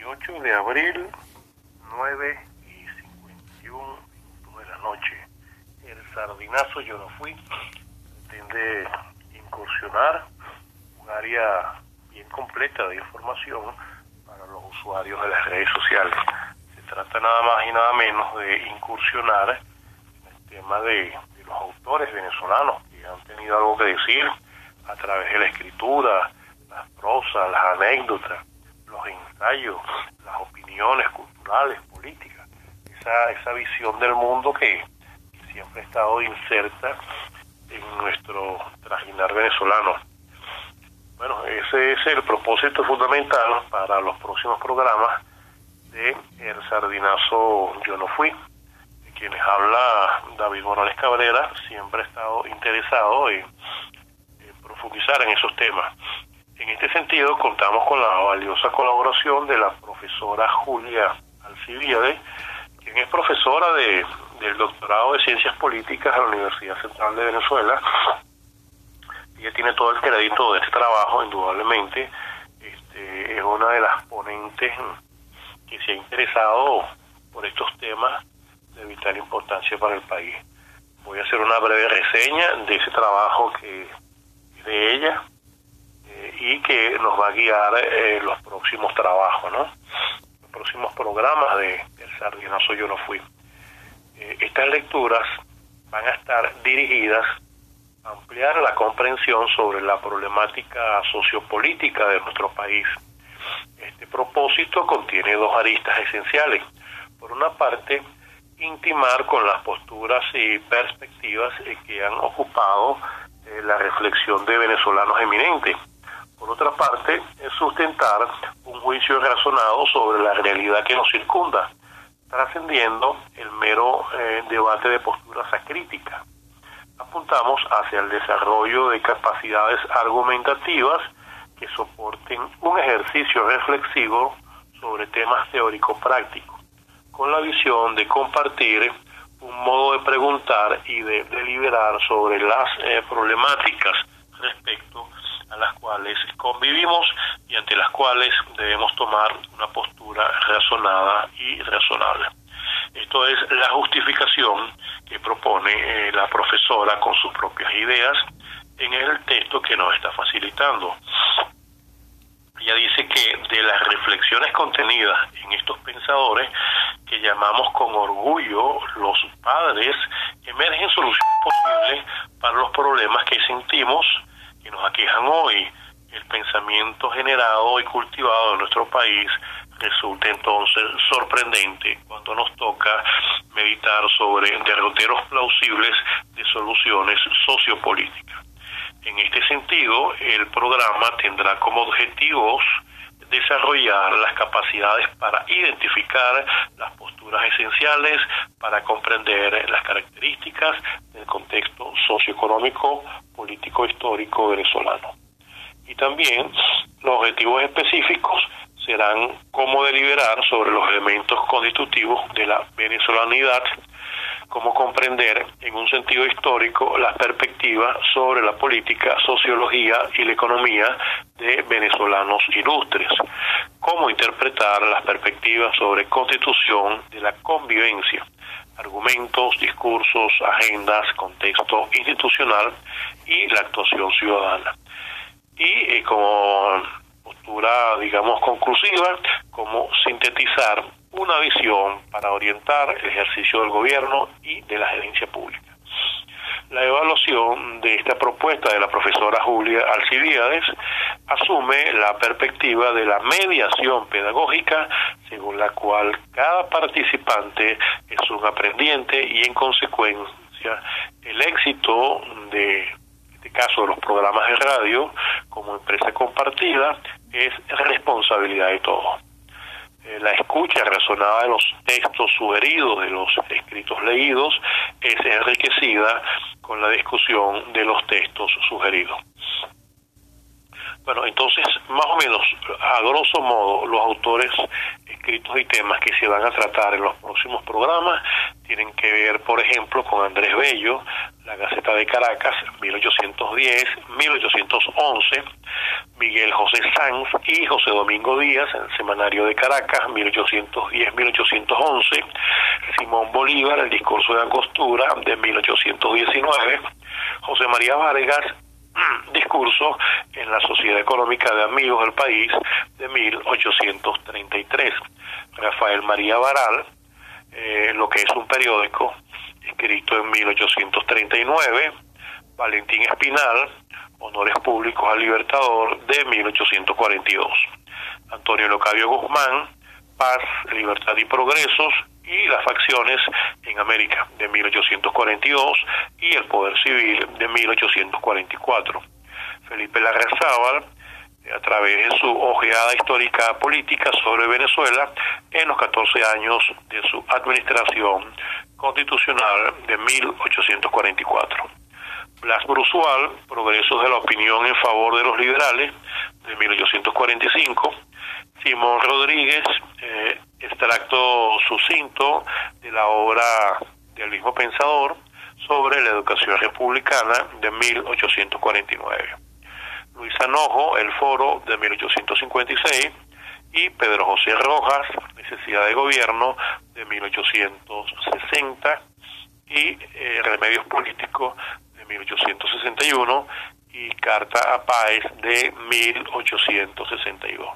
28 de abril, 9 y 51 de la noche. El sardinazo yo no fui, pretende incursionar un área bien completa de información para los usuarios de las redes sociales. Se trata nada más y nada menos de incursionar en el tema de, los autores venezolanos que han tenido algo que decir a través de la escritura, las prosas, las anécdotas, los las opiniones culturales, políticas, esa, esa visión del mundo que, siempre ha estado inserta en nuestro trajinar venezolano. Bueno, ese es el propósito fundamental para los próximos programas de El Sardinazo Yo No Fui. De quienes habla David Morales Cabrera, siempre ha estado interesado en profundizar en esos temas. En este sentido, contamos con la valiosa colaboración de la profesora Julia Alcibiade, quien es profesora de, del doctorado de Ciencias Políticas a la Universidad Central de Venezuela. Ella tiene todo el crédito de este trabajo, indudablemente. Este, es una de las ponentes que se ha interesado por estos temas de vital importancia para el país. Voy a hacer una breve reseña de ese trabajo que de ella y que nos va a guiar eh, los próximos trabajos, ¿no? Los próximos programas de El Sardinazo Yo No Fui. Eh, estas lecturas van a estar dirigidas a ampliar la comprensión sobre la problemática sociopolítica de nuestro país. Este propósito contiene dos aristas esenciales. Por una parte, intimar con las posturas y perspectivas que han ocupado eh, la reflexión de venezolanos eminentes por otra parte, es sustentar un juicio razonado sobre la realidad que nos circunda, trascendiendo el mero eh, debate de posturas acríticas. Apuntamos hacia el desarrollo de capacidades argumentativas que soporten un ejercicio reflexivo sobre temas teórico-prácticos, con la visión de compartir un modo de preguntar y de deliberar sobre las eh, problemáticas respecto a las cuales convivimos y ante las cuales debemos tomar una postura razonada y razonable. Esto es la justificación que propone eh, la profesora con sus propias ideas en el texto que nos está facilitando. Ella dice que de las reflexiones contenidas en estos pensadores, que llamamos con orgullo los padres, emergen soluciones posibles para los problemas que sentimos que nos aquejan hoy, el pensamiento generado y cultivado en nuestro país resulta entonces sorprendente cuando nos toca meditar sobre derroteros plausibles de soluciones sociopolíticas. En este sentido, el programa tendrá como objetivos desarrollar las capacidades para identificar las posturas esenciales, para comprender las características del contexto socioeconómico, político, histórico venezolano. Y también los objetivos específicos serán cómo deliberar sobre los elementos constitutivos de la venezolanidad cómo comprender en un sentido histórico las perspectivas sobre la política, sociología y la economía de venezolanos ilustres, cómo interpretar las perspectivas sobre constitución de la convivencia, argumentos, discursos, agendas, contexto institucional y la actuación ciudadana. Y eh, como postura, digamos, conclusiva, cómo sintetizar una visión para orientar el ejercicio del gobierno y de la gerencia pública. La evaluación de esta propuesta de la profesora Julia Alcibiades asume la perspectiva de la mediación pedagógica, según la cual cada participante es un aprendiente y en consecuencia el éxito de este caso de los programas de radio como empresa compartida es responsabilidad de todos. Eh, la escucha razonada de los textos sugeridos, de los escritos leídos, es enriquecida con la discusión de los textos sugeridos. Bueno, entonces, más o menos, a grosso modo, los autores escritos y temas que se van a tratar en los próximos programas tienen que ver, por ejemplo, con Andrés Bello, la Gaceta de Caracas, 1810, 1811, Miguel José Sanz y José Domingo Díaz el Semanario de Caracas, 1810-1811, Simón Bolívar, el discurso de Angostura de 1819, José María Vargas, discurso en la Sociedad Económica de Amigos del País de 1833, Rafael María Baral, eh, lo que es un periódico escrito en 1839, Valentín Espinal, Honores Públicos al Libertador de 1842. Antonio Locavio Guzmán, Paz, Libertad y Progresos y las facciones en América de 1842 y el Poder Civil de 1844. Felipe Larrazábal, a través de su ojeada histórica política sobre Venezuela en los 14 años de su administración constitucional de 1844. Blas Brusual, Progresos de la Opinión en Favor de los Liberales, de 1845. Simón Rodríguez, eh, extracto sucinto de la obra del mismo pensador sobre la educación republicana de 1849. Luis Anojo, El Foro de 1856 y Pedro José Rojas, Necesidad de Gobierno de 1860 y eh, Remedios Políticos 1861 y Carta a Páez de 1862.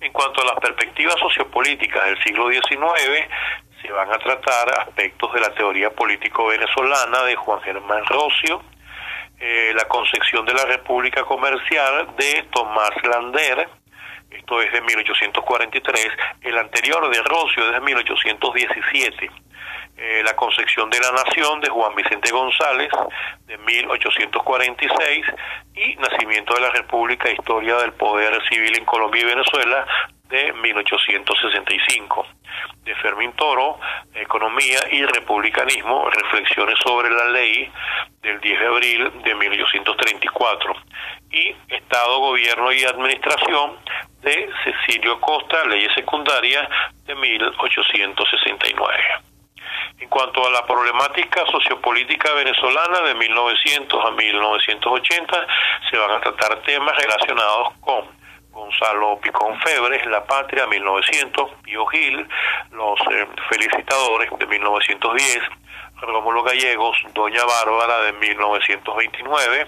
En cuanto a las perspectivas sociopolíticas del siglo XIX, se van a tratar aspectos de la teoría político venezolana de Juan Germán Rocio, eh, la concepción de la República Comercial de Tomás Lander, esto es de 1843, el anterior de Rocio es de 1817 eh, la concepción de la nación de Juan Vicente González de 1846 y Nacimiento de la República, Historia del Poder Civil en Colombia y Venezuela de 1865. De Fermín Toro, Economía y Republicanismo, Reflexiones sobre la Ley del 10 de abril de 1834. Y Estado, Gobierno y Administración de Cecilio Costa, Leyes Secundarias de 1869. En cuanto a la problemática sociopolítica venezolana de 1900 a 1980, se van a tratar temas relacionados con Gonzalo Picón Febres, La Patria 1900, Pío Gil, Los eh, Felicitadores de 1910, Rómulo Gallegos, Doña Bárbara de 1929,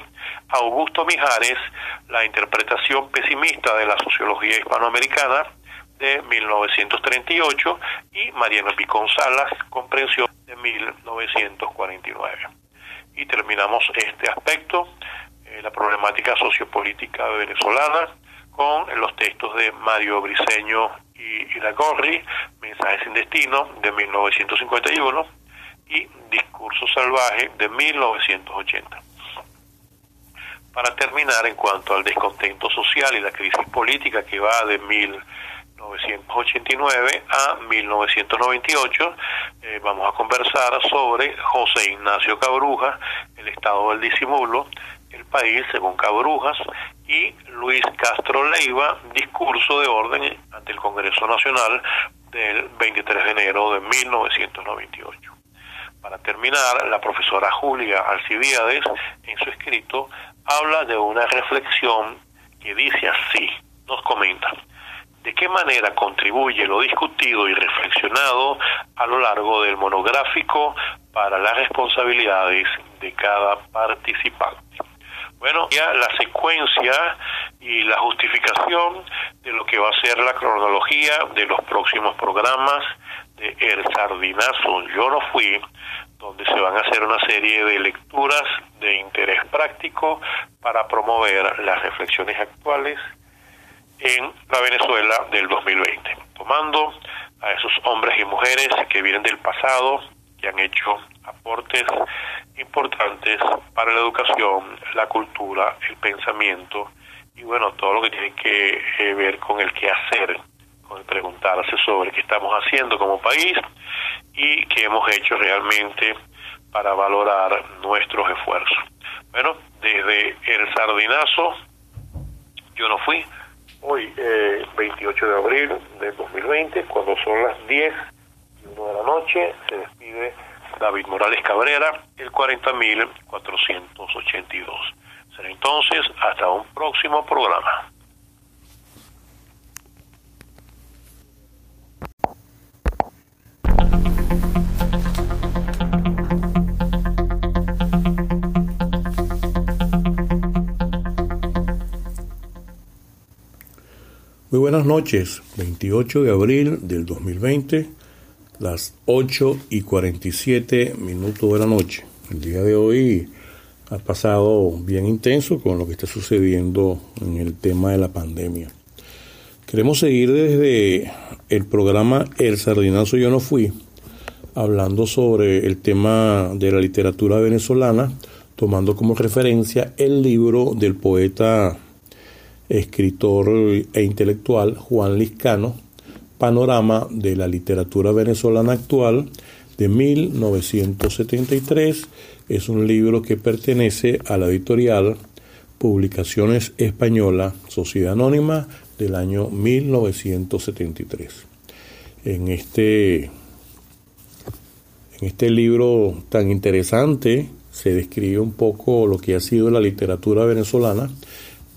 Augusto Mijares, La interpretación pesimista de la sociología hispanoamericana de 1938 y Mariano Picón Salas, Comprensión de 1949. Y terminamos este aspecto, eh, la problemática sociopolítica venezolana, con los textos de Mario Briceño y Iragorri, Mensajes sin Destino de 1951 y Discurso Salvaje de 1980. Para terminar, en cuanto al descontento social y la crisis política que va de mil 1989 a 1998 eh, vamos a conversar sobre José Ignacio Cabrujas, el estado del disimulo, el país según Cabrujas y Luis Castro Leiva, discurso de orden ante el Congreso Nacional del 23 de enero de 1998. Para terminar, la profesora Julia Alcibiades, en su escrito, habla de una reflexión que dice así, nos comenta, de qué manera contribuye lo discutido y reflexionado a lo largo del monográfico para las responsabilidades de cada participante. Bueno, ya la secuencia y la justificación de lo que va a ser la cronología de los próximos programas de El Sardinazo Yo no fui, donde se van a hacer una serie de lecturas de interés práctico para promover las reflexiones actuales en la Venezuela del 2020, tomando a esos hombres y mujeres que vienen del pasado, que han hecho aportes importantes para la educación, la cultura, el pensamiento y bueno, todo lo que tiene que eh, ver con el qué hacer, con el preguntarse sobre qué estamos haciendo como país y qué hemos hecho realmente para valorar nuestros esfuerzos. Bueno, desde el sardinazo, yo no fui, hoy, eh, 28 de abril del 2020, cuando son las 10 y 1 de la noche, se despide David Morales Cabrera, el 40.482. Será entonces hasta un próximo programa. Muy buenas noches, 28 de abril del 2020, las 8 y 47 minutos de la noche. El día de hoy ha pasado bien intenso con lo que está sucediendo en el tema de la pandemia. Queremos seguir desde el programa El Sardinazo Yo No Fui, hablando sobre el tema de la literatura venezolana, tomando como referencia el libro del poeta escritor e intelectual Juan Liscano, Panorama de la Literatura Venezolana Actual de 1973. Es un libro que pertenece a la editorial Publicaciones Española, Sociedad Anónima, del año 1973. En este, en este libro tan interesante se describe un poco lo que ha sido la literatura venezolana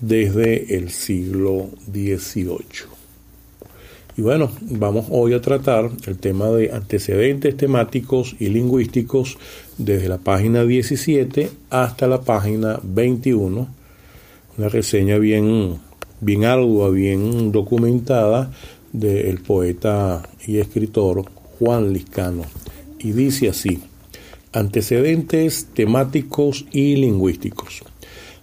desde el siglo XVIII. Y bueno, vamos hoy a tratar el tema de antecedentes temáticos y lingüísticos desde la página 17 hasta la página 21. Una reseña bien, bien ardua, bien documentada del poeta y escritor Juan Liscano. Y dice así, antecedentes temáticos y lingüísticos.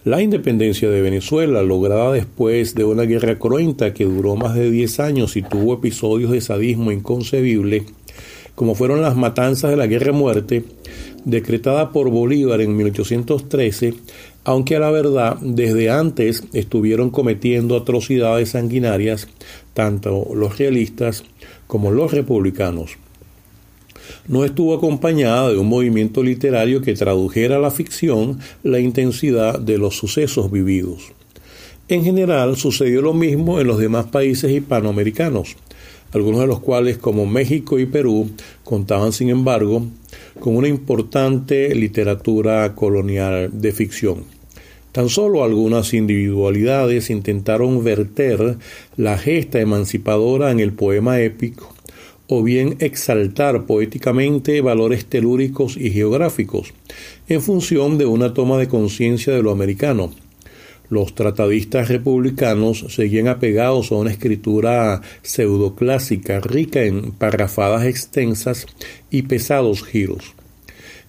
La independencia de Venezuela, lograda después de una guerra cruenta que duró más de 10 años y tuvo episodios de sadismo inconcebible, como fueron las matanzas de la guerra muerte, decretada por Bolívar en 1813, aunque a la verdad desde antes estuvieron cometiendo atrocidades sanguinarias tanto los realistas como los republicanos no estuvo acompañada de un movimiento literario que tradujera a la ficción la intensidad de los sucesos vividos. En general sucedió lo mismo en los demás países hispanoamericanos, algunos de los cuales, como México y Perú, contaban, sin embargo, con una importante literatura colonial de ficción. Tan solo algunas individualidades intentaron verter la gesta emancipadora en el poema épico o bien exaltar poéticamente valores telúricos y geográficos, en función de una toma de conciencia de lo americano. Los tratadistas republicanos seguían apegados a una escritura pseudoclásica rica en parrafadas extensas y pesados giros.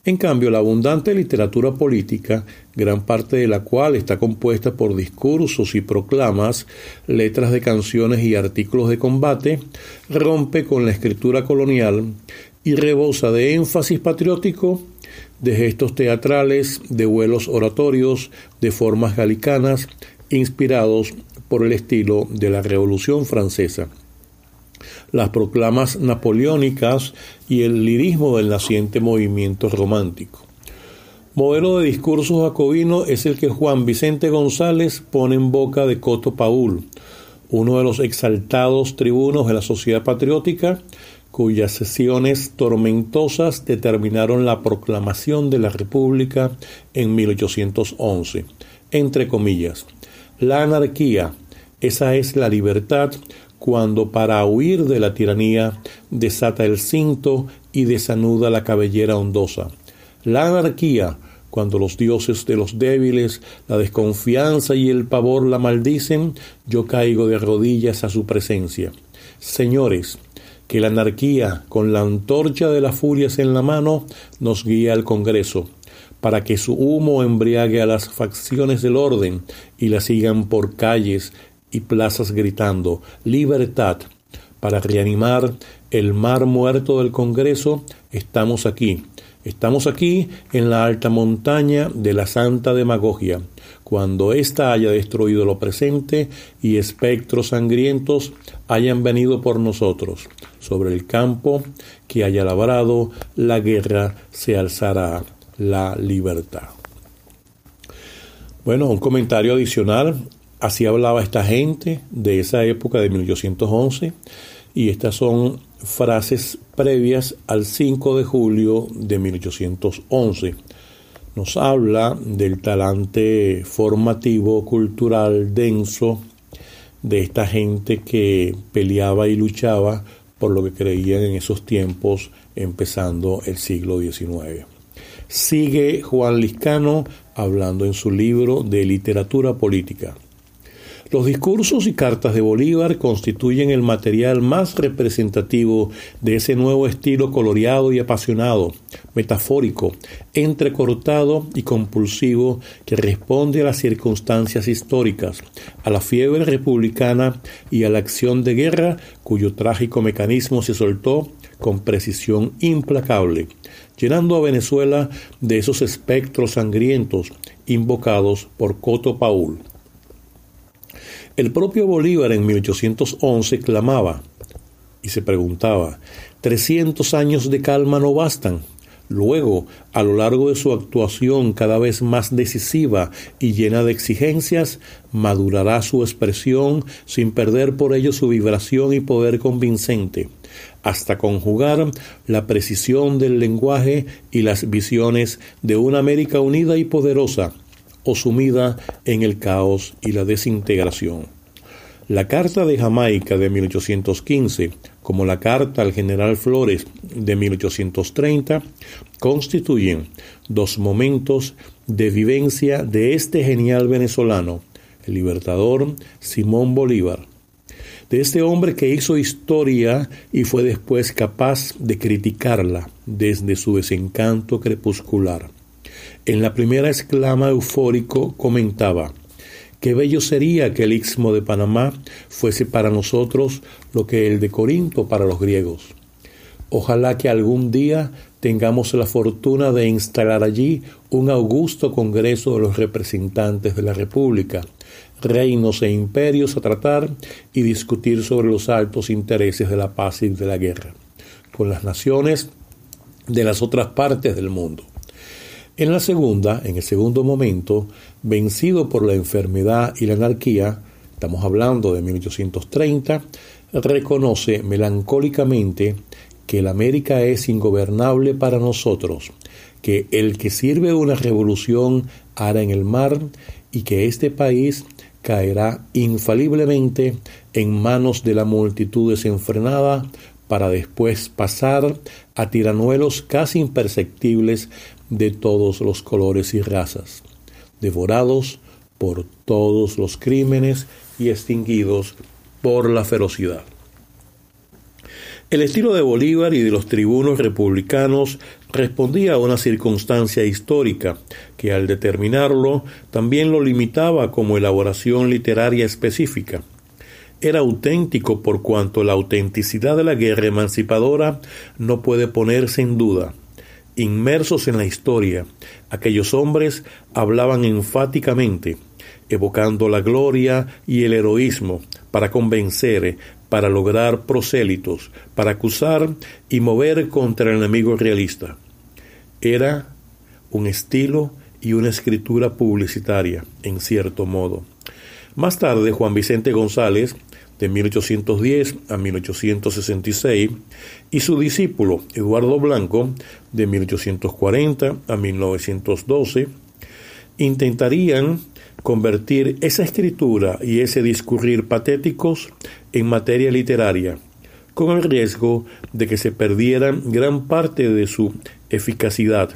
En cambio, la abundante literatura política, gran parte de la cual está compuesta por discursos y proclamas, letras de canciones y artículos de combate, rompe con la escritura colonial y rebosa de énfasis patriótico, de gestos teatrales, de vuelos oratorios, de formas galicanas, inspirados por el estilo de la Revolución Francesa las proclamas napoleónicas y el lirismo del naciente movimiento romántico. Modelo de discurso jacobino es el que Juan Vicente González pone en boca de Coto Paul, uno de los exaltados tribunos de la sociedad patriótica, cuyas sesiones tormentosas determinaron la proclamación de la República en 1811. Entre comillas, la anarquía, esa es la libertad cuando para huir de la tiranía desata el cinto y desanuda la cabellera ondosa. La anarquía, cuando los dioses de los débiles, la desconfianza y el pavor la maldicen, yo caigo de rodillas a su presencia. Señores, que la anarquía, con la antorcha de las furias en la mano, nos guíe al Congreso, para que su humo embriague a las facciones del orden y la sigan por calles y plazas gritando libertad para reanimar el mar muerto del Congreso, estamos aquí. Estamos aquí en la alta montaña de la santa demagogia, cuando ésta haya destruido lo presente y espectros sangrientos hayan venido por nosotros. Sobre el campo que haya labrado, la guerra se alzará la libertad. Bueno, un comentario adicional Así hablaba esta gente de esa época de 1811 y estas son frases previas al 5 de julio de 1811. nos habla del talante formativo, cultural, denso, de esta gente que peleaba y luchaba por lo que creían en esos tiempos, empezando el siglo XIX. Sigue Juan Liscano hablando en su libro de literatura política. Los discursos y cartas de Bolívar constituyen el material más representativo de ese nuevo estilo coloreado y apasionado, metafórico, entrecortado y compulsivo que responde a las circunstancias históricas, a la fiebre republicana y a la acción de guerra cuyo trágico mecanismo se soltó con precisión implacable, llenando a Venezuela de esos espectros sangrientos invocados por Coto Paul. El propio Bolívar en 1811 clamaba y se preguntaba, ¿300 años de calma no bastan? Luego, a lo largo de su actuación cada vez más decisiva y llena de exigencias, madurará su expresión sin perder por ello su vibración y poder convincente, hasta conjugar la precisión del lenguaje y las visiones de una América unida y poderosa, o sumida en el caos y la desintegración. La Carta de Jamaica de 1815, como la Carta al general Flores de 1830, constituyen dos momentos de vivencia de este genial venezolano, el libertador Simón Bolívar, de este hombre que hizo historia y fue después capaz de criticarla desde su desencanto crepuscular. En la primera exclama eufórico comentaba, Qué bello sería que el istmo de Panamá fuese para nosotros lo que el de Corinto para los griegos. Ojalá que algún día tengamos la fortuna de instalar allí un augusto Congreso de los representantes de la República, reinos e imperios a tratar y discutir sobre los altos intereses de la paz y de la guerra, con las naciones de las otras partes del mundo. En la segunda, en el segundo momento, vencido por la enfermedad y la anarquía, estamos hablando de 1830, reconoce melancólicamente que la América es ingobernable para nosotros, que el que sirve una revolución hará en el mar y que este país caerá infaliblemente en manos de la multitud desenfrenada para después pasar a tiranuelos casi imperceptibles de todos los colores y razas, devorados por todos los crímenes y extinguidos por la ferocidad. El estilo de Bolívar y de los tribunos republicanos respondía a una circunstancia histórica que al determinarlo también lo limitaba como elaboración literaria específica. Era auténtico por cuanto la autenticidad de la guerra emancipadora no puede ponerse en duda Inmersos en la historia, aquellos hombres hablaban enfáticamente, evocando la gloria y el heroísmo para convencer, para lograr prosélitos, para acusar y mover contra el enemigo realista. Era un estilo y una escritura publicitaria, en cierto modo. Más tarde, Juan Vicente González de 1810 a 1866, y su discípulo Eduardo Blanco, de 1840 a 1912, intentarían convertir esa escritura y ese discurrir patéticos en materia literaria, con el riesgo de que se perdieran gran parte de su eficacidad,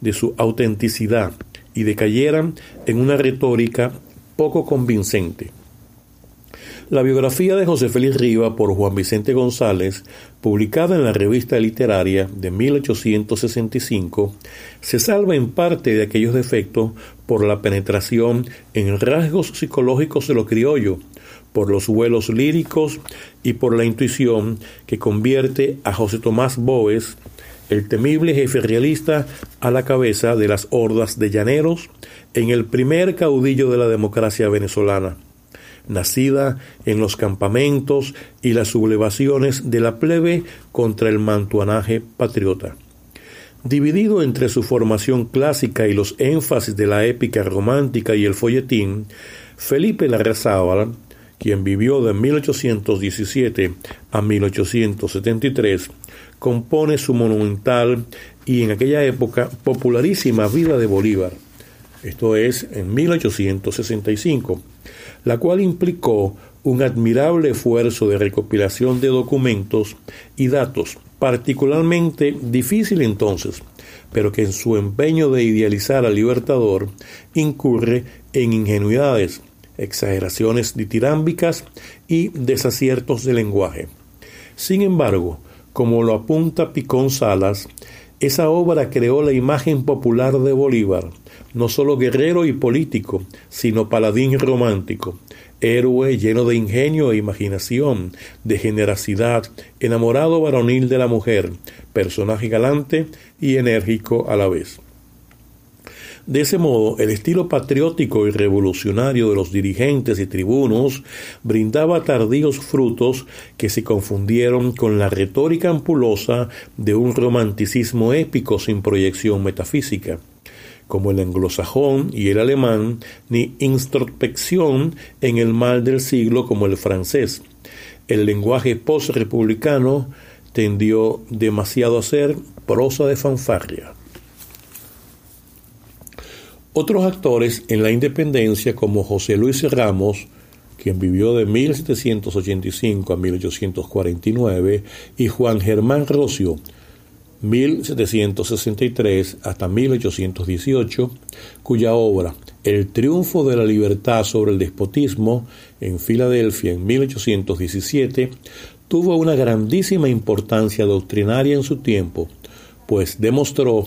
de su autenticidad, y decayeran en una retórica poco convincente. La biografía de José Félix Riva por Juan Vicente González, publicada en la revista literaria de 1865, se salva en parte de aquellos defectos por la penetración en rasgos psicológicos de lo criollo, por los vuelos líricos y por la intuición que convierte a José Tomás Boes, el temible jefe realista, a la cabeza de las hordas de llaneros en el primer caudillo de la democracia venezolana nacida en los campamentos y las sublevaciones de la plebe contra el mantuanaje patriota. Dividido entre su formación clásica y los énfasis de la épica romántica y el folletín, Felipe Larrazábal, quien vivió de 1817 a 1873, compone su monumental y en aquella época popularísima Vida de Bolívar, esto es en 1865, la cual implicó un admirable esfuerzo de recopilación de documentos y datos, particularmente difícil entonces, pero que en su empeño de idealizar al libertador incurre en ingenuidades, exageraciones ditirámbicas y desaciertos de lenguaje. Sin embargo, como lo apunta Picón Salas, esa obra creó la imagen popular de Bolívar, no solo guerrero y político, sino paladín romántico, héroe lleno de ingenio e imaginación, de generosidad, enamorado varonil de la mujer, personaje galante y enérgico a la vez. De ese modo, el estilo patriótico y revolucionario de los dirigentes y tribunos brindaba tardíos frutos que se confundieron con la retórica ampulosa de un romanticismo épico sin proyección metafísica como el anglosajón y el alemán, ni introspección en el mal del siglo como el francés. El lenguaje post-republicano tendió demasiado a ser prosa de fanfarria. Otros actores en la independencia como José Luis Ramos, quien vivió de 1785 a 1849, y Juan Germán Rocio, 1763 hasta 1818, cuya obra El triunfo de la libertad sobre el despotismo en Filadelfia en 1817 tuvo una grandísima importancia doctrinaria en su tiempo, pues demostró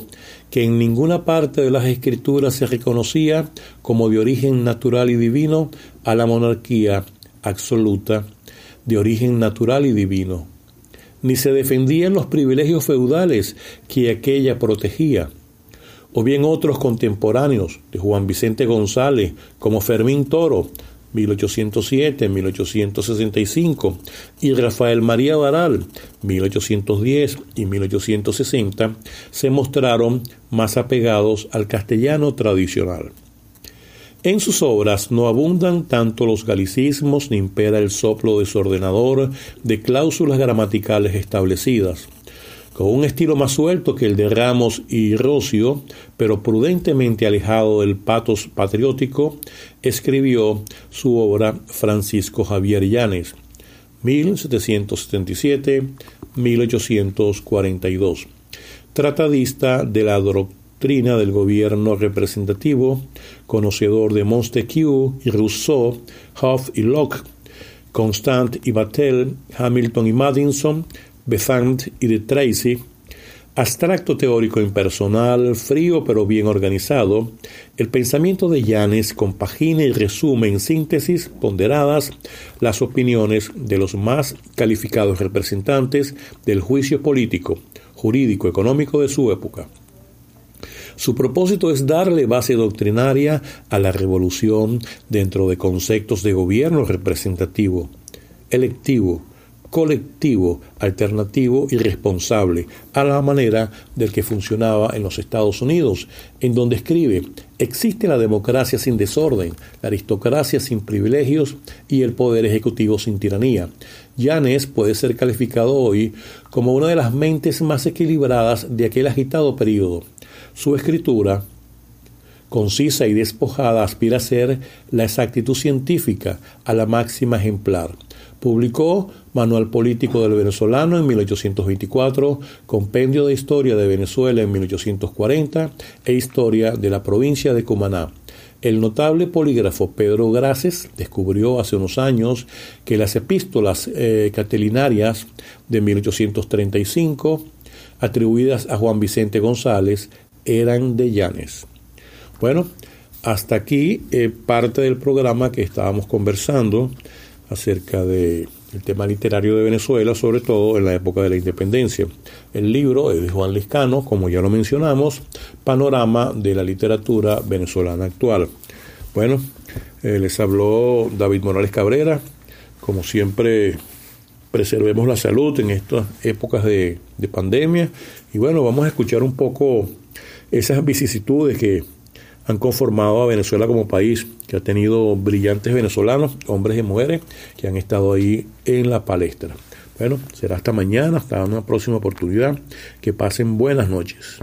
que en ninguna parte de las escrituras se reconocía como de origen natural y divino a la monarquía absoluta de origen natural y divino. Ni se defendían los privilegios feudales que aquella protegía, o bien otros contemporáneos de Juan Vicente González, como Fermín Toro, 1807, 1865, y Rafael María Baral, 1810 y 1860, se mostraron más apegados al castellano tradicional. En sus obras no abundan tanto los galicismos ni impera el soplo desordenador de cláusulas gramaticales establecidas. Con un estilo más suelto que el de Ramos y Rocio, pero prudentemente alejado del patos patriótico, escribió su obra Francisco Javier Llanes, 1777-1842, tratadista de la doctrina del gobierno representativo, conocedor de Montesquieu y Rousseau, Hobbes y Locke, Constant y Battelle, Hamilton y Madison, Besant y de Tracy, abstracto teórico impersonal, frío pero bien organizado, el pensamiento de Yanes compagina y resume en síntesis ponderadas las opiniones de los más calificados representantes del juicio político, jurídico, económico de su época. Su propósito es darle base doctrinaria a la revolución dentro de conceptos de gobierno representativo, electivo, colectivo, alternativo y responsable, a la manera del que funcionaba en los Estados Unidos, en donde escribe, existe la democracia sin desorden, la aristocracia sin privilegios y el poder ejecutivo sin tiranía. Yanes puede ser calificado hoy como una de las mentes más equilibradas de aquel agitado periodo. Su escritura, concisa y despojada, aspira a ser la exactitud científica a la máxima ejemplar. Publicó Manual Político del Venezolano en 1824, Compendio de Historia de Venezuela en 1840 e Historia de la provincia de Cumaná. El notable polígrafo Pedro Graces descubrió hace unos años que las epístolas eh, de 1835, atribuidas a Juan Vicente González, eran de Llanes. Bueno, hasta aquí eh, parte del programa que estábamos conversando acerca del tema literario de Venezuela, sobre todo en la época de la independencia. El libro es de Juan Liscano, como ya lo mencionamos, Panorama de la literatura venezolana actual. Bueno, eh, les habló David Morales Cabrera, como siempre preservemos la salud en estas épocas de, de pandemia y bueno, vamos a escuchar un poco esas vicisitudes que han conformado a Venezuela como país, que ha tenido brillantes venezolanos, hombres y mujeres, que han estado ahí en la palestra. Bueno, será hasta mañana, hasta una próxima oportunidad. Que pasen buenas noches.